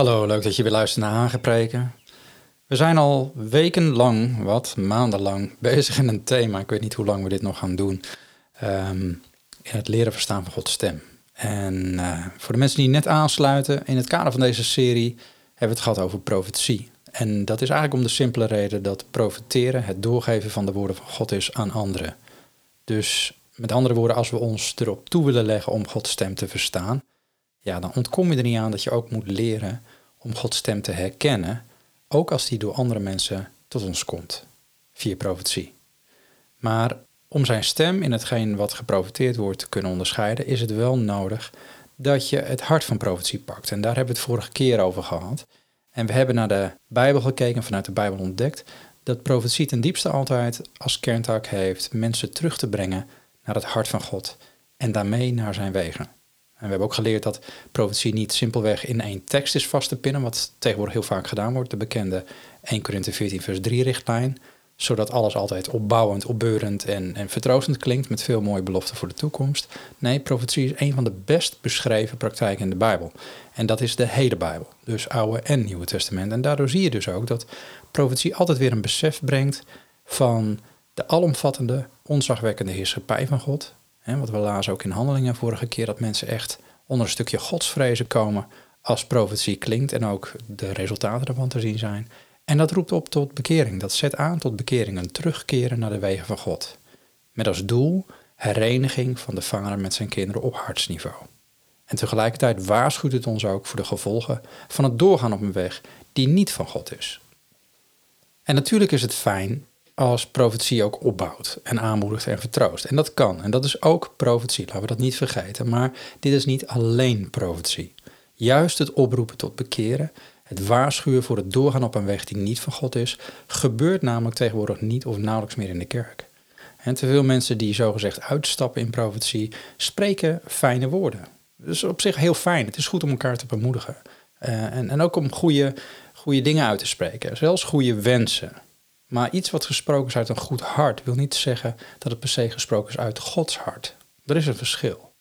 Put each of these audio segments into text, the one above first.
Hallo, leuk dat je weer luistert naar Hagepreken. We zijn al wekenlang, wat maandenlang, bezig in een thema. Ik weet niet hoe lang we dit nog gaan doen. ehm, in het leren verstaan van Gods stem. En eh, voor de mensen die net aansluiten, in het kader van deze serie hebben we het gehad over profetie. En dat is eigenlijk om de simpele reden dat profeteren het doorgeven van de woorden van God is aan anderen. Dus met andere woorden, als we ons erop toe willen leggen om Gods stem te verstaan, ja, dan ontkom je er niet aan dat je ook moet leren om Gods stem te herkennen, ook als die door andere mensen tot ons komt, via profetie. Maar om zijn stem in hetgeen wat geprofeteerd wordt te kunnen onderscheiden, is het wel nodig dat je het hart van profetie pakt. En daar hebben we het vorige keer over gehad. En we hebben naar de Bijbel gekeken, vanuit de Bijbel ontdekt, dat profetie ten diepste altijd als kerntaak heeft mensen terug te brengen naar het hart van God en daarmee naar zijn wegen. En we hebben ook geleerd dat profetie niet simpelweg in één tekst is vast te pinnen, wat tegenwoordig heel vaak gedaan wordt, de bekende 1 Korinthe 14 vers 3 richtlijn, zodat alles altijd opbouwend, opbeurend en, en vertroostend klinkt met veel mooie beloften voor de toekomst. Nee, profetie is een van de best beschreven praktijken in de Bijbel. En dat is de hele Bijbel, dus Oude en Nieuwe Testament. En daardoor zie je dus ook dat profetie altijd weer een besef brengt van de alomvattende, onzagwekkende heerschappij van God. Hè, wat we lazen ook in handelingen vorige keer, dat mensen echt onder een stukje godsvrezen komen als profetie klinkt en ook de resultaten ervan te zien zijn. En dat roept op tot bekering. Dat zet aan tot bekering, een terugkeren naar de wegen van God. Met als doel hereniging van de vader met zijn kinderen op hartsniveau. En tegelijkertijd waarschuwt het ons ook voor de gevolgen van het doorgaan op een weg die niet van God is. En natuurlijk is het fijn als profetie ook opbouwt en aanmoedigt en vertroost. En dat kan. En dat is ook profetie, laten we dat niet vergeten. Maar dit is niet alleen profetie. Juist het oproepen tot bekeren, het waarschuwen voor het doorgaan op een weg die niet van God is, gebeurt namelijk tegenwoordig niet of nauwelijks meer in de kerk. En te veel mensen die zogezegd uitstappen in profetie, spreken fijne woorden. Is op zich heel fijn. Het is goed om elkaar te bemoedigen. Uh, en, en ook om goede, goede dingen uit te spreken. Zelfs goede wensen. Maar iets wat gesproken is uit een goed hart wil niet zeggen dat het per se gesproken is uit Gods hart. Er is een verschil.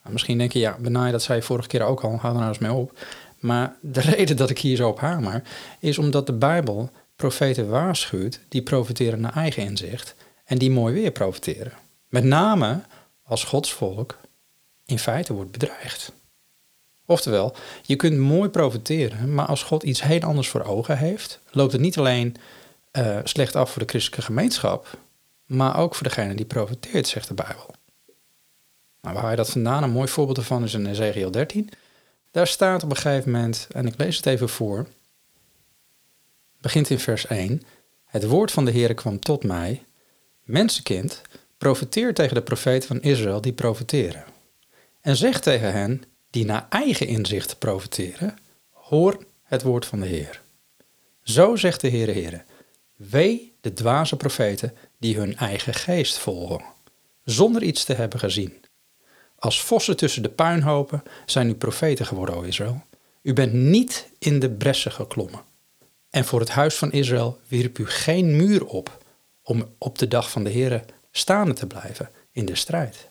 Nou, misschien denk je, ja, Benai, dat zei je vorige keer ook al, hou er nou eens mee op. Maar de reden dat ik hier zo op hamer, is omdat de Bijbel profeten waarschuwt die profiteren naar eigen inzicht en die mooi weer profiteren. Met name als Gods volk in feite wordt bedreigd. Oftewel, je kunt mooi profiteren, maar als God iets heel anders voor ogen heeft, loopt het niet alleen uh, slecht af voor de christelijke gemeenschap, maar ook voor degene die profiteert, zegt de Bijbel. Nou, waar je dat vandaan? Een mooi voorbeeld ervan is in Ezekiel 13. Daar staat op een gegeven moment, en ik lees het even voor, begint in vers 1. Het woord van de Heere kwam tot mij, mensenkind, profeteer tegen de profeten van Israël die profeteren. En zeg tegen hen die naar eigen inzicht profeteren, hoor het woord van de Heer. Zo zegt de Heere Heere, wee de dwaze profeten die hun eigen geest volgen, zonder iets te hebben gezien. Als vossen tussen de puinhopen zijn u profeten geworden, o Israël. U bent niet in de bressen geklommen. En voor het huis van Israël wierp u geen muur op om op de dag van de Heere staande te blijven in de strijd.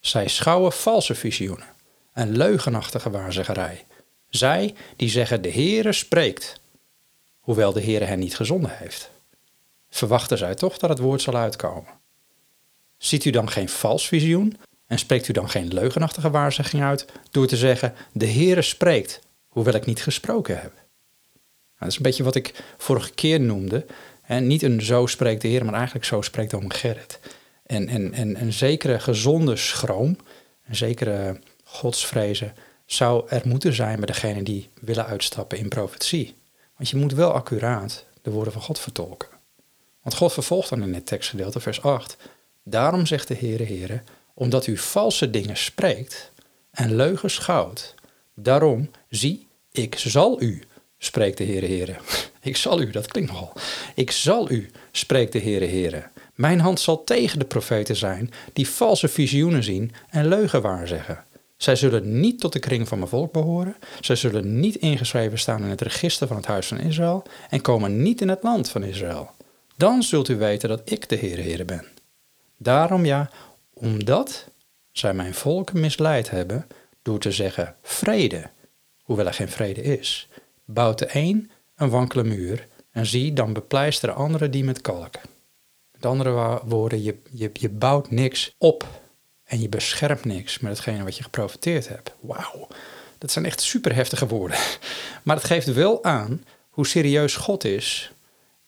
Zij schouwen valse visioenen en leugenachtige waarzeggerij. Zij die zeggen de Heere spreekt, hoewel de Heere hen niet gezonden heeft. Verwachten zij toch dat het woord zal uitkomen? Ziet u dan geen vals visioen en spreekt u dan geen leugenachtige waarzeging uit door te zeggen de Heere spreekt, hoewel ik niet gesproken heb? Nou, dat is een beetje wat ik vorige keer noemde. En niet een zo spreekt de Heer, maar eigenlijk zo spreekt oom Gerrit. En, en, en een zekere gezonde schroom, een zekere godsvrezen zou er moeten zijn bij degene die willen uitstappen in profetie. Want je moet wel accuraat de woorden van God vertolken. Want God vervolgt dan in het tekstgedeelte, vers 8. Daarom zegt de Heere, Heere, omdat u valse dingen spreekt en leugens schouwt, Daarom, zie, ik zal u, spreekt de Heere Heere. Ik zal u, dat klinkt nogal. Ik zal u, spreekt de Heere Heere. Mijn hand zal tegen de profeten zijn die valse visioenen zien en leugen waarzeggen. Zij zullen niet tot de kring van mijn volk behoren. Zij zullen niet ingeschreven staan in het register van het huis van Israël en komen niet in het land van Israël. Dan zult u weten dat ik de Heere Heere ben. Daarom ja, omdat zij mijn volk misleid hebben door te zeggen vrede, hoewel er geen vrede is, bouwt de een een wankele muur en zie, dan bepleisteren anderen die met kalk. Met andere woorden, je, je, je bouwt niks op en je beschermt niks met hetgene wat je geprofiteerd hebt. Wauw, dat zijn echt super heftige woorden. Maar het geeft wel aan hoe serieus God is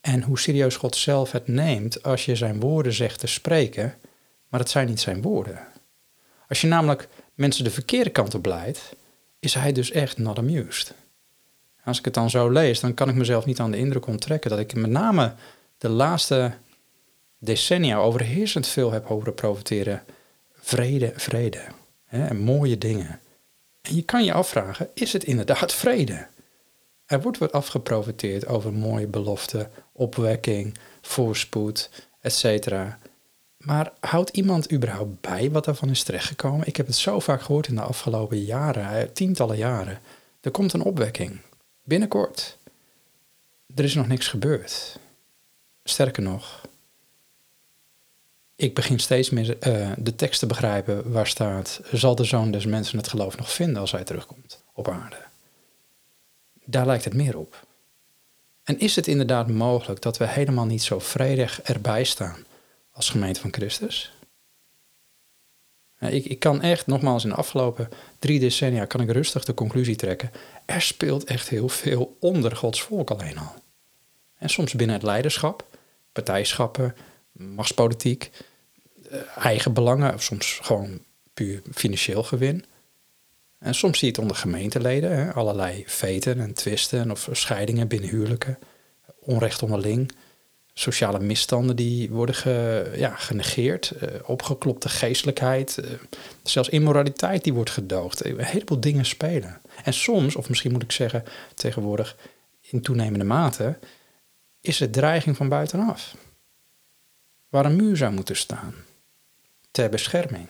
en hoe serieus God zelf het neemt als je zijn woorden zegt te spreken, maar het zijn niet zijn woorden. Als je namelijk mensen de verkeerde kant op leidt, is hij dus echt not amused. Als ik het dan zo lees, dan kan ik mezelf niet aan de indruk onttrekken dat ik met name de laatste decennia overheersend veel heb horen profiteren. Vrede, vrede. Hè, en mooie dingen. En je kan je afvragen, is het inderdaad vrede? Er wordt wat afgeprofiteerd over mooie beloften, opwekking, voorspoed, etc. Maar houdt iemand überhaupt bij wat ervan is terechtgekomen? Ik heb het zo vaak gehoord in de afgelopen jaren, tientallen jaren. Er komt een opwekking. Binnenkort. Er is nog niks gebeurd. Sterker nog, ik begin steeds meer uh, de tekst te begrijpen waar staat: zal de zoon des mensen het geloof nog vinden als hij terugkomt op aarde? Daar lijkt het meer op. En is het inderdaad mogelijk dat we helemaal niet zo vredig erbij staan als gemeente van Christus? Ik, ik kan echt, nogmaals, in de afgelopen drie decennia kan ik rustig de conclusie trekken. Er speelt echt heel veel onder Gods volk alleen al. En soms binnen het leiderschap, partijschappen, machtspolitiek, eh, eigen belangen, of soms gewoon puur financieel gewin. En soms zie je het onder gemeenteleden, hè, allerlei veten en twisten of scheidingen binnen huwelijken, onrecht onderling sociale misstanden die worden ja, genegeerd, uh, opgeklopte geestelijkheid, uh, zelfs immoraliteit die wordt gedoogd. Een heleboel dingen spelen. En soms, of misschien moet ik zeggen tegenwoordig in toenemende mate, is het dreiging van buitenaf. Waar een muur zou moeten staan, ter bescherming.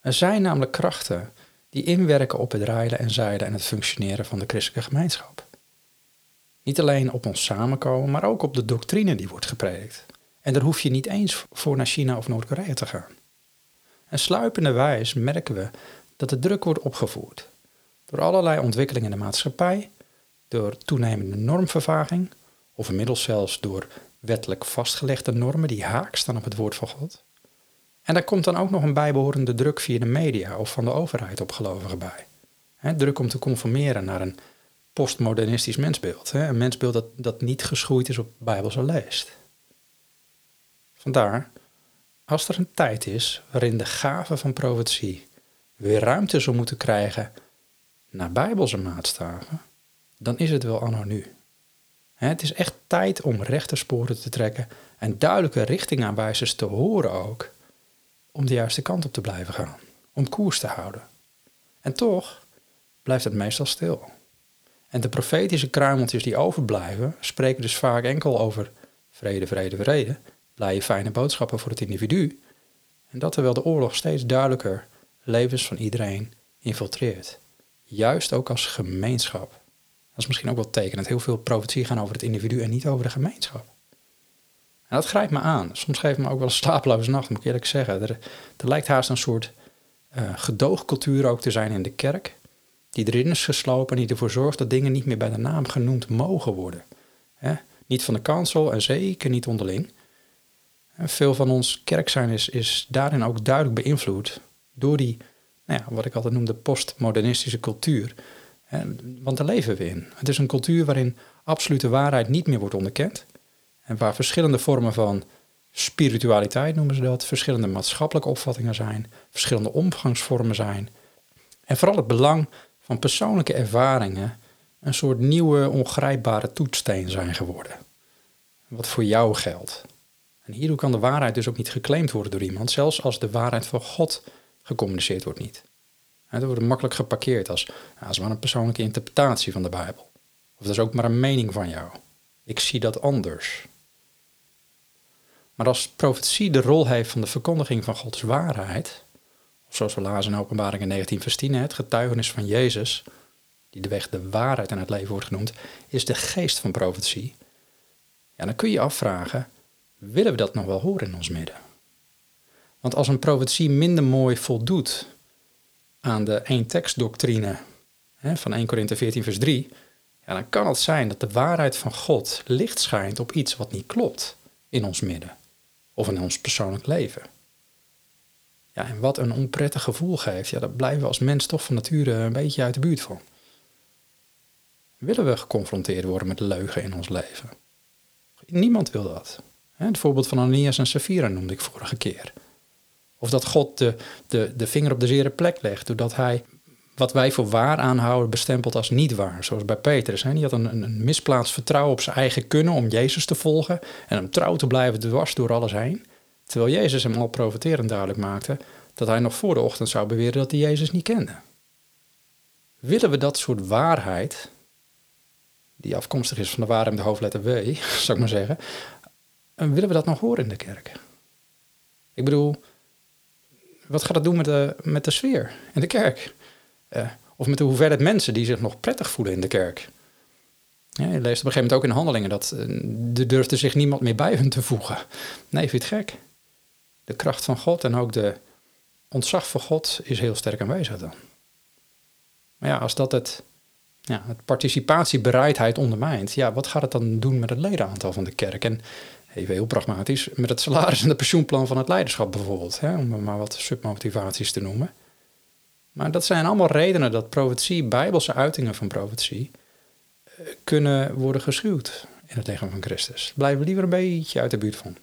Er zijn namelijk krachten die inwerken op het rijden en zeilen en het functioneren van de christelijke gemeenschap. Niet alleen op ons samenkomen, maar ook op de doctrine die wordt gepredikt. En daar hoef je niet eens voor naar China of Noord-Korea te gaan. En sluipende wijs merken we dat de druk wordt opgevoerd. Door allerlei ontwikkelingen in de maatschappij, door toenemende normvervaging, of inmiddels zelfs door wettelijk vastgelegde normen die haak staan op het woord van God. En daar komt dan ook nog een bijbehorende druk via de media of van de overheid op gelovigen bij. druk om te conformeren naar een postmodernistisch mensbeeld. Een mensbeeld dat, dat niet geschoeid is op bijbelse leest. Vandaar, als er een tijd is waarin de gave van profetie weer ruimte zou moeten krijgen naar bijbelse maatstaven, dan is het wel anno nu. Het is echt tijd om rechte sporen te trekken en duidelijke richtingaanwijzers te horen ook, om de juiste kant op te blijven gaan, om koers te houden. En toch blijft het meestal stil. En de profetische kruimeltjes die overblijven, spreken dus vaak enkel over vrede, vrede, vrede, blije, fijne boodschappen voor het individu. En dat terwijl de oorlog steeds duidelijker levens van iedereen infiltreert. Juist ook als gemeenschap. Dat is misschien ook wel tekenend. Heel veel profetie gaan over het individu en niet over de gemeenschap. En dat grijpt me aan. Soms geeft me ook wel een slapeloze nacht, moet ik eerlijk zeggen. Er, er lijkt haast een soort uh, gedoogcultuur ook te zijn in de kerk die erin is geslopen en die ervoor zorgt dat dingen niet meer bij de naam genoemd mogen worden. Niet van de kansel en zeker niet onderling. veel van ons kerk zijn is, is daarin ook duidelijk beïnvloed door die, nou ja, wat ik altijd noemde, postmodernistische cultuur. Want daar leven we in. Het is een cultuur waarin absolute waarheid niet meer wordt onderkend. En waar verschillende vormen van spiritualiteit noemen ze dat, verschillende maatschappelijke opvattingen zijn, verschillende omgangsvormen zijn. En vooral het belang van persoonlijke ervaringen een soort nieuwe ongrijpbare toetssteen zijn geworden. Wat voor jou geldt. En hierdoor kan de waarheid dus ook niet geclaimd worden door iemand, zelfs als de waarheid van God gecommuniceerd wordt niet. dat wordt makkelijk geparkeerd als, ja, maar een persoonlijke interpretatie van de Bijbel. Of dat is ook maar een mening van jou. Ik zie dat anders. Maar als profetie de rol heeft van de verkondiging van Gods waarheid, zoals we lazen in Openbaring in 19 vers 10, het getuigenis van Jezus, die de weg de waarheid en het leven wordt genoemd, is de geest van profetie. Ja, dan kun je je afvragen, willen we dat nog wel horen in ons midden? Want als een profetie minder mooi voldoet aan de één tekstdoctrine van 1 Korinthe 14 vers 3, ja, dan kan het zijn dat de waarheid van God licht schijnt op iets wat niet klopt in ons midden of in ons persoonlijk leven. Ja, en wat een onprettig gevoel geeft, ja, daar blijven we als mens toch van nature een beetje uit de buurt van. Willen we geconfronteerd worden met leugen in ons leven? Niemand wil dat. Het voorbeeld van Ananias en Safira noemde ik vorige keer. Of dat God de, de, de vinger op de zere plek legt, doordat hij wat wij voor waar aanhouden bestempelt als niet waar. Zoals bij Petrus. Hè? Die had een, een misplaatst vertrouwen op zijn eigen kunnen om Jezus te volgen en hem trouw te blijven dwars door alles heen. Terwijl Jezus hem al profeterend duidelijk maakte dat hij nog voor de ochtend zou beweren dat hij Jezus niet kende. Willen we dat soort waarheid, die afkomstig is van de waarheid de hoofdletter W, zou ik maar zeggen, willen we dat nog horen in de kerk? Ik bedoel, wat gaat het doen met de, met de sfeer in de kerk? Uh, of met de hoeveelheid mensen die zich nog prettig voelen in de kerk. Ja, je leest op een gegeven moment ook in handelingen dat uh, er durfde zich niemand meer bij hun te voegen. Nee, vind je het gek? De kracht van God en ook de ontzag voor God is heel sterk aanwezig dan. Maar ja, als dat het, ja, het participatiebereidheid ondermijnt, ja, wat gaat het dan doen met het ledenaantal van de kerk? En even heel pragmatisch, met het salaris en de pensioenplan van het leiderschap bijvoorbeeld, hè, om maar wat submotivaties te noemen. Maar dat zijn allemaal redenen dat profetie, bijbelse uitingen van profetie, eh, kunnen worden geschuwd in het lichaam van Christus. We liever een beetje uit de buurt van.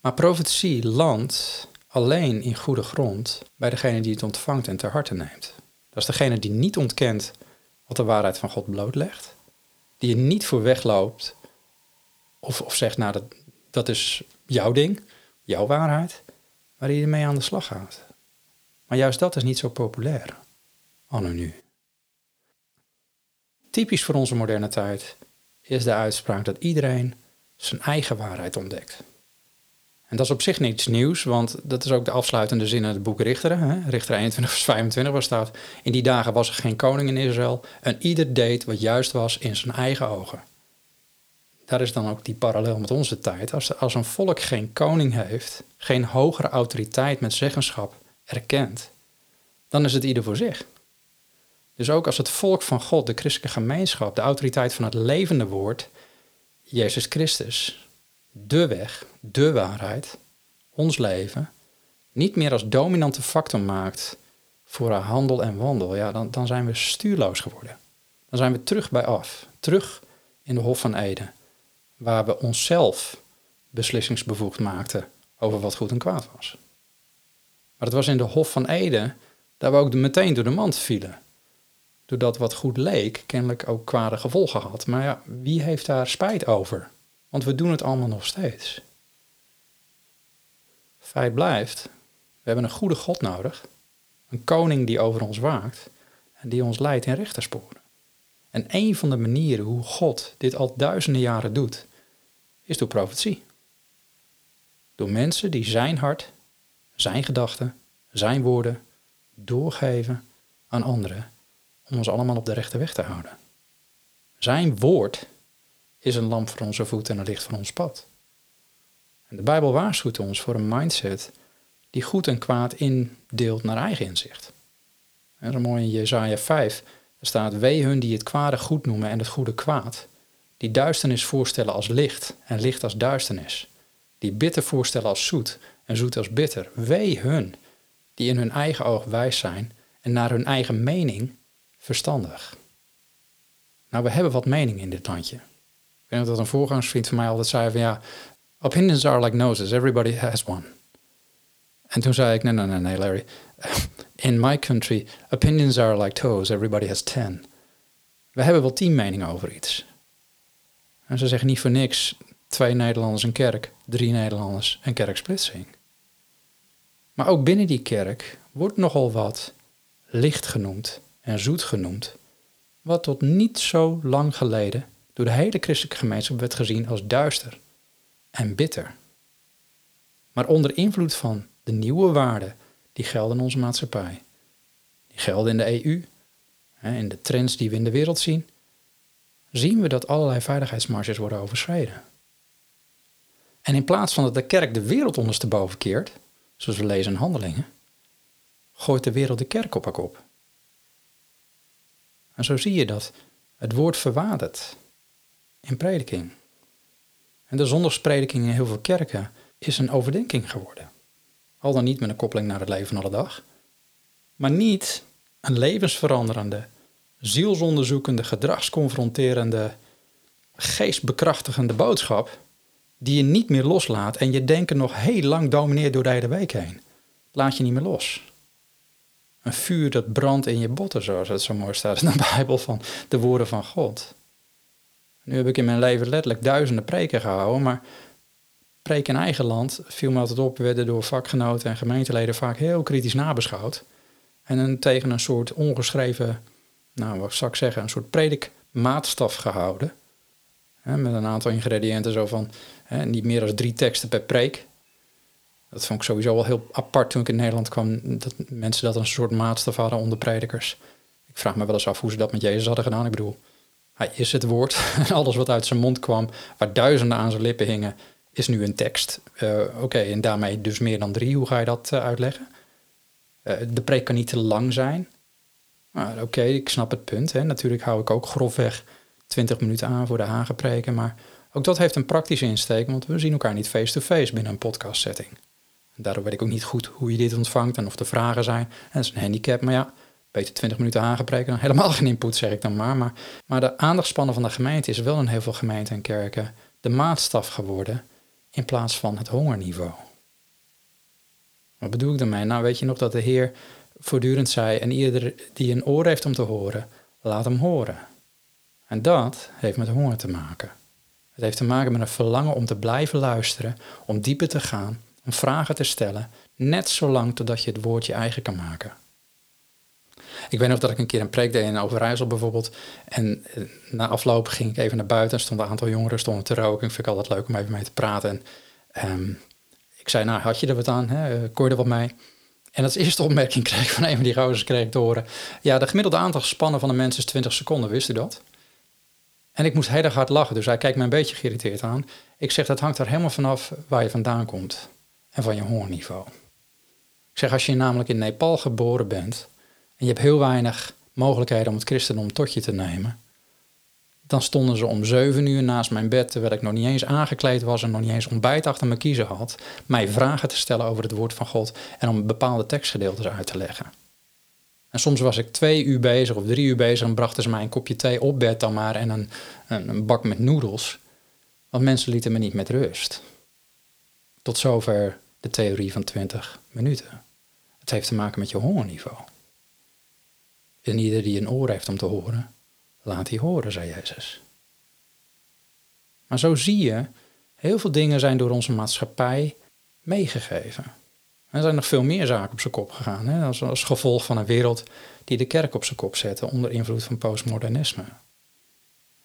Maar profetie landt alleen in goede grond bij degene die het ontvangt en ter harte neemt. Dat is degene die niet ontkent wat de waarheid van God blootlegt, die er niet voor wegloopt of, of zegt, nou dat, dat is jouw ding, jouw waarheid, maar die ermee aan de slag gaat. Maar juist dat is niet zo populair, anno nu. Typisch voor onze moderne tijd is de uitspraak dat iedereen zijn eigen waarheid ontdekt. En dat is op zich niets nieuws, want dat is ook de afsluitende zin in het boek Richteren. Hè? Richter 21 vers 25 waar staat... In die dagen was er geen koning in Israël en ieder deed wat juist was in zijn eigen ogen. Daar is dan ook die parallel met onze tijd. Als, als een volk geen koning heeft, geen hogere autoriteit met zeggenschap erkent, dan is het ieder voor zich. Dus ook als het volk van God, de christelijke gemeenschap, de autoriteit van het levende woord, Jezus Christus, de weg, de waarheid, ons leven, niet meer als dominante factor maakt voor haar handel en wandel, ja, dan, dan zijn we stuurloos geworden. Dan zijn we terug bij af, terug in de Hof van Eden, waar we onszelf beslissingsbevoegd maakten over wat goed en kwaad was. Maar het was in de Hof van Eden dat we ook meteen door de mand vielen. Doordat wat goed leek, kennelijk ook kwade gevolgen had. Maar ja, wie heeft daar spijt over? Want we doen het allemaal nog steeds. Feit blijft, we hebben een goede God nodig. Een koning die over ons waakt en die ons leidt in rechtersporen. En een van de manieren hoe God dit al duizenden jaren doet, is door profetie. Door mensen die zijn hart, zijn gedachten, zijn woorden doorgeven aan anderen om ons allemaal op de rechte weg te houden. Zijn woord is een lamp voor onze voet en een licht voor ons pad. En de Bijbel waarschuwt ons voor een mindset die goed en kwaad indeelt naar eigen inzicht. En zo mooi in Jezaja 5, er staat, wee hun die het kwade goed noemen en het goede kwaad, die duisternis voorstellen als licht en licht als duisternis, die bitter voorstellen als zoet en zoet als bitter. Wee hun die in hun eigen oog wijs zijn en naar hun eigen mening verstandig. Nou, we hebben wat mening in dit landje. Ik weet dat een voorgangsvriend van mij altijd zei van ja, opinions are like noses, everybody has one. En toen zei ik, nee, nee, nee, nee, Larry. In my country, opinions are like toes, everybody has ten. We hebben wel tien meningen over iets. En ze zeggen niet voor niks twee Nederlanders een kerk, drie Nederlanders een kerksplitsing. Maar ook binnen die kerk wordt nogal wat licht genoemd en zoet genoemd, wat tot niet zo lang geleden door de hele christelijke gemeenschap werd gezien als duister en bitter. Maar onder invloed van de nieuwe waarden die gelden in onze maatschappij, die gelden in de EU, in de trends die we in de wereld zien, zien we dat allerlei veiligheidsmarges worden overschreden. En in plaats van dat de kerk de wereld ondersteboven keert, zoals we lezen in handelingen, gooit de wereld de kerk op haar kop. En zo zie je dat het woord verwatert in prediking. En de zondagsprediking in heel veel kerken is een overdenking geworden. Al dan niet met een koppeling naar het leven van alle dag. Maar niet een levensveranderende, zielsonderzoekende, gedragsconfronterende, geestbekrachtigende boodschap die je niet meer loslaat en je denken nog heel lang domineert door de hele week heen. Laat je niet meer los. Een vuur dat brandt in je botten, zoals het zo mooi staat in de Bijbel van de woorden van God. Nu heb ik in mijn leven letterlijk duizenden preken gehouden, maar preken in eigen land viel me altijd op, werden door vakgenoten en gemeenteleden vaak heel kritisch nabeschouwd. En een, tegen een soort ongeschreven, nou wat zou ik zeggen, een soort predikmaatstaf gehouden. Hè, met een aantal ingrediënten zo van hè, niet meer dan drie teksten per preek. Dat vond ik sowieso wel heel apart toen ik in Nederland kwam, dat mensen dat een soort maatstaf hadden onder predikers. Ik vraag me wel eens af hoe ze dat met Jezus hadden gedaan. Ik bedoel, hij is het woord. En alles wat uit zijn mond kwam, waar duizenden aan zijn lippen hingen, is nu een tekst. Uh, Oké, en daarmee dus meer dan drie. Hoe ga je dat uh, uitleggen? Uh, de preek kan niet te lang zijn. Oké, ik snap het punt. Hè. Natuurlijk hou ik ook grofweg 20 minuten aan voor de hagepreken. Maar ook dat heeft een praktische insteek, want we zien elkaar niet face-to-face -face binnen een podcastsetting. Daardoor weet ik ook niet goed hoe je dit ontvangt en of er vragen zijn. En dat is een handicap, maar ja, beter 20 minuten aangepreken dan helemaal geen input, zeg ik dan maar. maar. Maar de aandachtspannen van de gemeente is wel in heel veel gemeenten en kerken de maatstaf geworden in plaats van het hongerniveau. Wat bedoel ik daarmee? Nou, weet je nog dat de Heer voortdurend zei: En ieder die een oor heeft om te horen, laat hem horen. En dat heeft met honger te maken. Het heeft te maken met een verlangen om te blijven luisteren, om dieper te gaan, om vragen te stellen, net zolang totdat je het woord je eigen kan maken. Ik weet nog dat ik een keer een preek deed in Overijssel bijvoorbeeld. En eh, na afloop ging ik even naar buiten. Er stonden een aantal jongeren stonden te roken. Ik vind het altijd leuk om even mee te praten. En um, ik zei, nou, had je er wat aan? Hè? Eh, kon je er wat mee? En dat eerste opmerking kreeg ik van een van die rozes kreeg ik te horen. Ja, de gemiddelde aantal spannen van een mens is 20 seconden, wist u dat? En ik moest heel erg hard lachen, dus hij kijkt me een beetje geïrriteerd aan. Ik zeg, dat hangt er helemaal vanaf waar je vandaan komt en van je hongerniveau. Ik zeg, als je namelijk in Nepal geboren bent en je hebt heel weinig mogelijkheden om het christendom tot je te nemen, dan stonden ze om zeven uur naast mijn bed, terwijl ik nog niet eens aangekleed was en nog niet eens ontbijt achter mijn kiezen had, mij vragen te stellen over het woord van God en om bepaalde tekstgedeeltes uit te leggen. En soms was ik twee uur bezig of drie uur bezig en brachten ze mij een kopje thee op bed dan maar en een, een, een bak met noedels. Want mensen lieten me niet met rust. Tot zover de theorie van 20 minuten. Het heeft te maken met je hongerniveau. En ieder die een oor heeft om te horen, laat die horen, zei Jezus. Maar zo zie je, heel veel dingen zijn door onze maatschappij meegegeven. Er zijn nog veel meer zaken op zijn kop gegaan, hè? Als, als gevolg van een wereld die de kerk op zijn kop zette onder invloed van postmodernisme.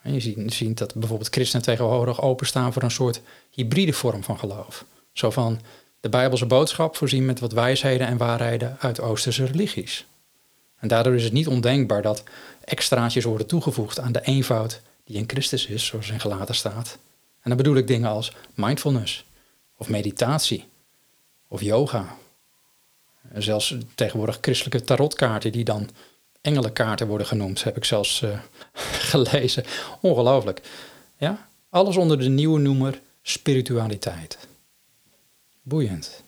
En je ziet, ziet dat bijvoorbeeld christenen tegenwoordig openstaan voor een soort hybride vorm van geloof. Zo van de Bijbelse boodschap voorzien met wat wijsheden en waarheden uit Oosterse religies. En daardoor is het niet ondenkbaar dat extraatjes worden toegevoegd aan de eenvoud die in Christus is, zoals in gelaten staat. En dan bedoel ik dingen als mindfulness, of meditatie, of yoga. Zelfs tegenwoordig christelijke tarotkaarten die dan engelenkaarten worden genoemd, heb ik zelfs uh, gelezen. Ongelooflijk. Ja? Alles onder de nieuwe noemer spiritualiteit. Boeiend.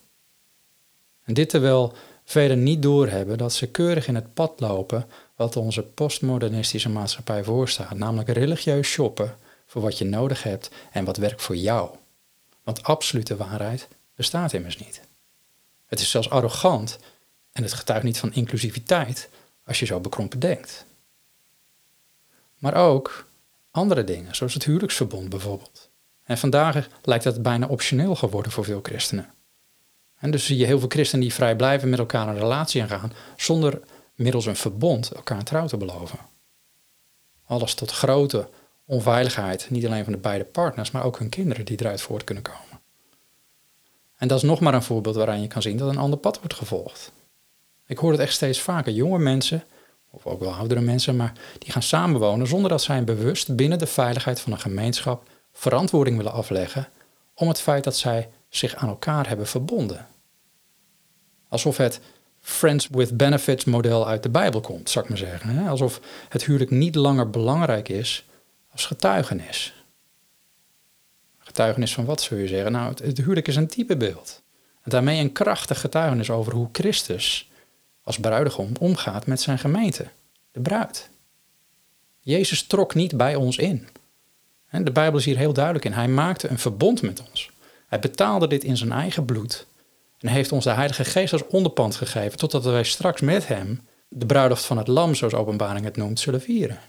En dit terwijl velen niet doorhebben dat ze keurig in het pad lopen wat onze postmodernistische maatschappij voorstaat, namelijk religieus shoppen voor wat je nodig hebt en wat werkt voor jou. Want absolute waarheid bestaat immers niet. Het is zelfs arrogant en het getuigt niet van inclusiviteit als je zo bekrompen denkt. Maar ook andere dingen, zoals het huwelijksverbond bijvoorbeeld. En vandaag lijkt dat bijna optioneel geworden voor veel christenen. En dus zie je heel veel christenen die vrij blijven met elkaar een relatie aangaan, zonder middels een verbond elkaar trouw te beloven. Alles tot grote onveiligheid, niet alleen van de beide partners, maar ook hun kinderen die eruit voort kunnen komen. En dat is nog maar een voorbeeld waaraan je kan zien dat een ander pad wordt gevolgd. Ik hoor het echt steeds vaker. Jonge mensen, of ook wel oudere mensen, maar die gaan samenwonen zonder dat zij bewust binnen de veiligheid van een gemeenschap verantwoording willen afleggen om het feit dat zij zich aan elkaar hebben verbonden. Alsof het Friends with Benefits model uit de Bijbel komt, zou ik maar zeggen. Alsof het huwelijk niet langer belangrijk is als getuigenis. Getuigenis van wat zul je zeggen? Nou, het, huwelijk is een typebeeld. En daarmee een krachtig getuigenis over hoe Christus als bruidegom omgaat met zijn gemeente, de bruid. Jezus trok niet bij ons in. De Bijbel is hier heel duidelijk in. Hij maakte een verbond met ons. Hij betaalde dit in zijn eigen bloed en heeft ons de Heilige Geest als onderpand gegeven, totdat wij straks met hem de bruiloft van het lam, zoals openbaring het noemt, zullen vieren.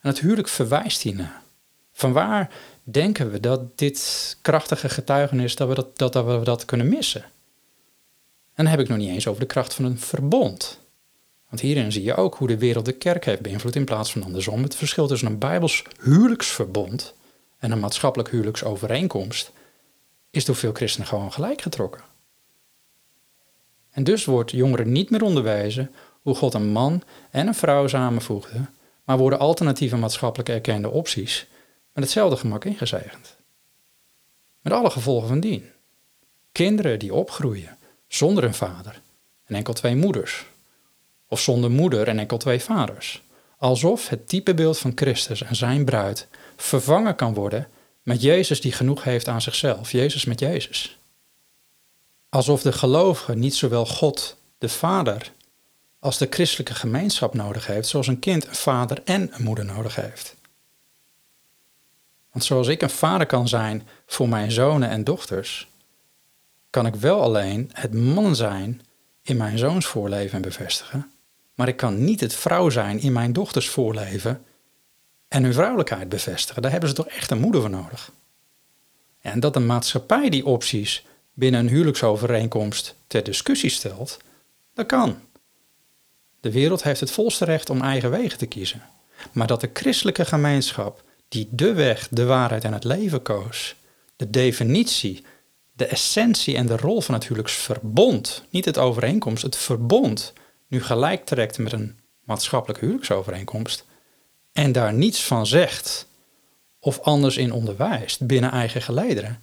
En natuurlijk verwijst hiernaar. Vanwaar denken we dat dit krachtige getuigenis, dat we dat, dat, dat we dat kunnen missen? En dan heb ik nog niet eens over de kracht van een verbond. Want hierin zie je ook hoe de wereld de kerk heeft beïnvloed in plaats van andersom. Het verschil tussen een Bijbels huwelijksverbond en een maatschappelijk huwelijksovereenkomst is door veel christenen gewoon gelijk getrokken. En dus wordt jongeren niet meer onderwijzen hoe God een man en een vrouw samenvoegde, maar worden alternatieve maatschappelijk erkende opties met hetzelfde gemak ingezegend. Met alle gevolgen van dien. Kinderen die opgroeien zonder een vader en enkel twee moeders, of zonder moeder en enkel twee vaders, alsof het typebeeld van Christus en zijn bruid vervangen kan worden met Jezus die genoeg heeft aan zichzelf, Jezus met Jezus. Alsof de gelovige niet zowel God, de Vader, als de christelijke gemeenschap nodig heeft, zoals een kind een vader en een moeder nodig heeft. Want zoals ik een vader kan zijn voor mijn zonen en dochters, kan ik wel alleen het man zijn in mijn zoons voorleven en bevestigen, maar ik kan niet het vrouw zijn in mijn dochters voorleven en hun vrouwelijkheid bevestigen. Daar hebben ze toch echt een moeder voor nodig. En dat de maatschappij die opties binnen een huwelijksovereenkomst ter discussie stelt, dat kan. De wereld heeft het volste recht om eigen wegen te kiezen. Maar dat de christelijke gemeenschap, die de weg, de waarheid en het leven koos, de definitie, de essentie en de rol van het huwelijksverbond, niet het overeenkomst, het verbond, nu gelijk trekt met een maatschappelijke huwelijksovereenkomst. En daar niets van zegt. Of anders in onderwijst binnen eigen gelederen,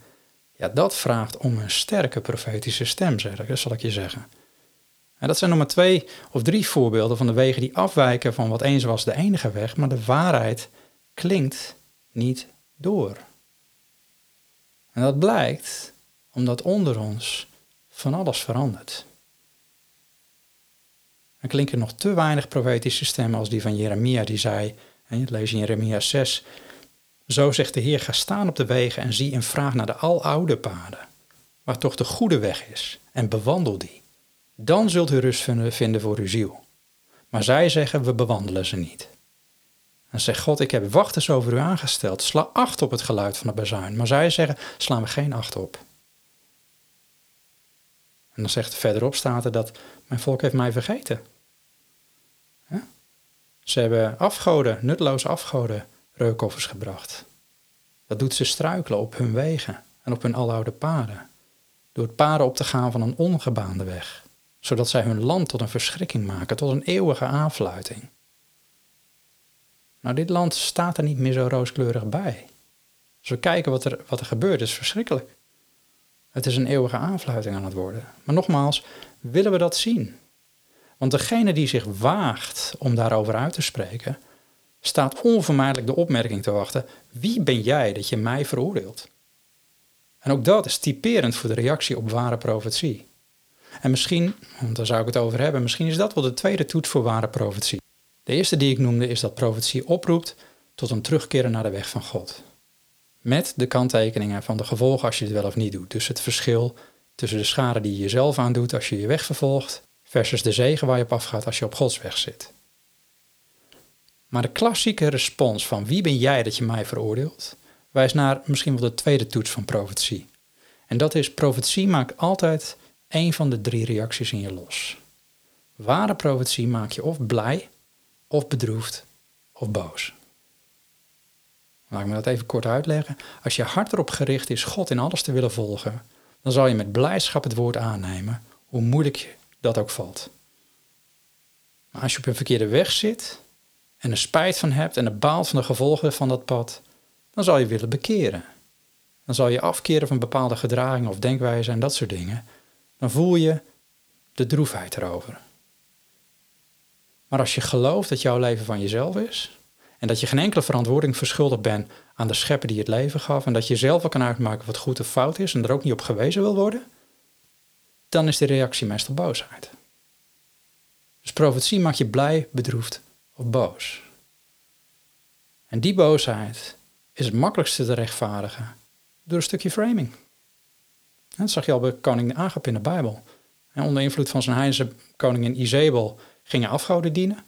ja, dat vraagt om een sterke profetische stem, zeg, dat zal ik je zeggen. En dat zijn nog maar twee of drie voorbeelden van de wegen die afwijken van wat eens was de enige weg, maar de waarheid klinkt niet door. En dat blijkt omdat onder ons van alles verandert. Er klinken nog te weinig profetische stemmen als die van Jeremia, die zei, en je in Jeremia 6, zo zegt de Heer, ga staan op de wegen en zie en vraag naar de aloude paden, waar toch de goede weg is, en bewandel die. Dan zult u rust vinden voor uw ziel. Maar zij zeggen, we bewandelen ze niet. En zegt God, ik heb wachters over u aangesteld, sla acht op het geluid van de bazuin. Maar zij zeggen, slaan we geen acht op. En dan zegt verderop staat er dat mijn volk heeft mij vergeten. Ze hebben afgoden, nutteloze afgoden, reukoffers gebracht. Dat doet ze struikelen op hun wegen en op hun aloude paden. Door het paden op te gaan van een ongebaande weg, zodat zij hun land tot een verschrikking maken, tot een eeuwige aanfluiting. Nou, dit land staat er niet meer zo rooskleurig bij. Als we kijken wat er, wat er gebeurt, is verschrikkelijk. Het is een eeuwige aanfluiting aan het worden. Maar nogmaals, willen we dat zien? Want degene die zich waagt om daarover uit te spreken, staat onvermijdelijk de opmerking te wachten: wie ben jij dat je mij veroordeelt? En ook dat is typerend voor de reactie op ware profetie. En misschien, want daar zou ik het over hebben, misschien is dat wel de tweede toets voor ware profetie. De eerste die ik noemde is dat profetie oproept tot een terugkeren naar de weg van God. Met de kanttekeningen van de gevolgen als je het wel of niet doet. Dus het verschil tussen de schade die je jezelf aandoet als je je weg vervolgt, versus de zegen waar je op afgaat als je op Gods weg zit. Maar de klassieke respons van wie ben jij dat je mij veroordeelt, wijst naar misschien wel de tweede toets van profetie. En dat is, profetie maakt altijd één van de drie reacties in je los. Ware profetie maakt je of blij, of bedroefd, of boos. Laat ik me dat even kort uitleggen. Als je hart erop gericht is God in alles te willen volgen, dan zal je met blijdschap het woord aannemen, hoe moeilijk dat ook valt. Maar als je op een verkeerde weg zit en er spijt van hebt en er baalt van de gevolgen van dat pad, dan zal je willen bekeren. Dan zal je afkeren van bepaalde gedragingen of denkwijzen en dat soort dingen. Dan voel je de droefheid erover. Maar als je gelooft dat jouw leven van jezelf is en dat je geen enkele verantwoording verschuldigd bent aan de schepper die het leven gaf en dat je zelf wel kan uitmaken wat goed of fout is en er ook niet op gewezen wil worden, dan is de reactie meestal boosheid. Dus profetie maakt je blij, bedroefd of boos. En die boosheid is het makkelijkste te rechtvaardigen door een stukje framing. Dat zag je al bij koning Agap in de Bijbel. En onder invloed van zijn heidense koningin Izebel ging hij afgoden dienen.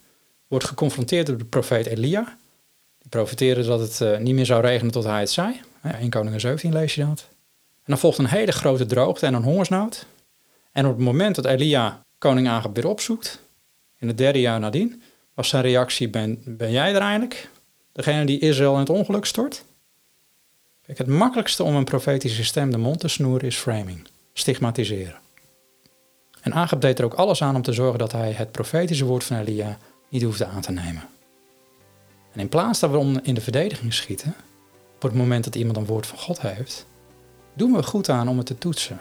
Wordt geconfronteerd door de profeet Elia. Die profeteerde dat het uh, niet meer zou regenen tot hij het zei. Ja, 1 Koningen 17 lees je dat. En dan volgt een hele grote droogte en een hongersnood. En op het moment dat Elia koning Agap weer opzoekt, in het derde jaar nadien, was zijn reactie, ben, ben jij er eindelijk? Degene die Israël in het ongeluk stort? Kijk, het makkelijkste om een profetische stem de mond te snoeren is framing, stigmatiseren. En Agap deed er ook alles aan om te zorgen dat hij het profetische woord van Elia niet hoefde aan te nemen. En in plaats we in de verdediging schieten, op het moment dat iemand een woord van God heeft, doen we goed aan om het te toetsen.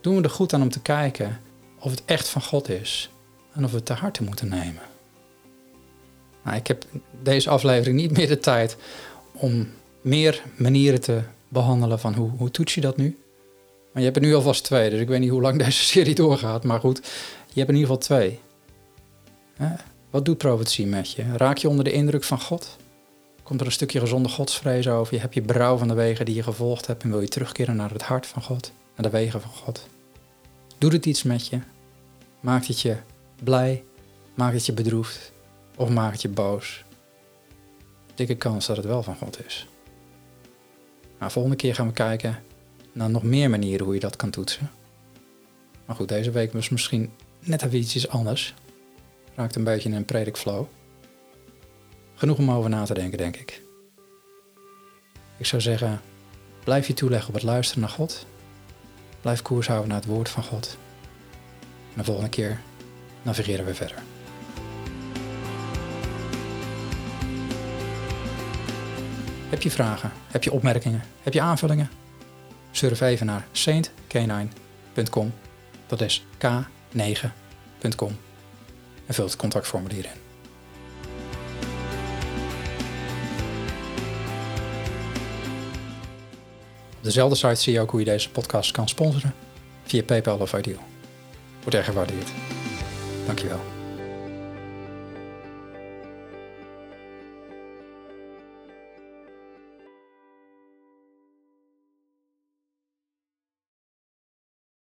Doen we er goed aan om te kijken of het echt van God is en of we het te harte moeten nemen. Nou, ik heb deze aflevering niet meer de tijd om meer manieren te behandelen van hoe, hoe toets je dat nu. Maar je hebt er nu alvast twee, dus ik weet niet hoe lang deze serie doorgaat. Maar goed, je hebt in ieder geval twee. Wat doet profetie met je? Raak je onder de indruk van God? Komt er een stukje gezonde godsvrees over je? Heb je berouw van de wegen die je gevolgd hebt en wil je terugkeren naar het hart van God, naar de wegen van God? Doet het iets met je? Maakt het je blij? Maakt het je bedroefd? Of maakt het je boos? Dikke kans dat het wel van God is. Nou, volgende keer gaan we kijken naar nog meer manieren hoe je dat kan toetsen. Maar goed, deze week was misschien net even iets anders. Raakt een beetje in een predikflow. Genoeg om over na te denken, denk ik. Ik zou zeggen, blijf je toeleggen op het luisteren naar God. Blijf koers houden naar het woord van God. En de volgende keer navigeren we verder. Heb je vragen? Heb je opmerkingen? Heb je aanvullingen? Surf even naar saintk9.com. Dat is k9.com. En vul het contactformulier in. Op dezelfde site zie je ook hoe je deze podcast kan sponsoren via PayPal of Ideal. Wordt erg gewaardeerd. Dankjewel.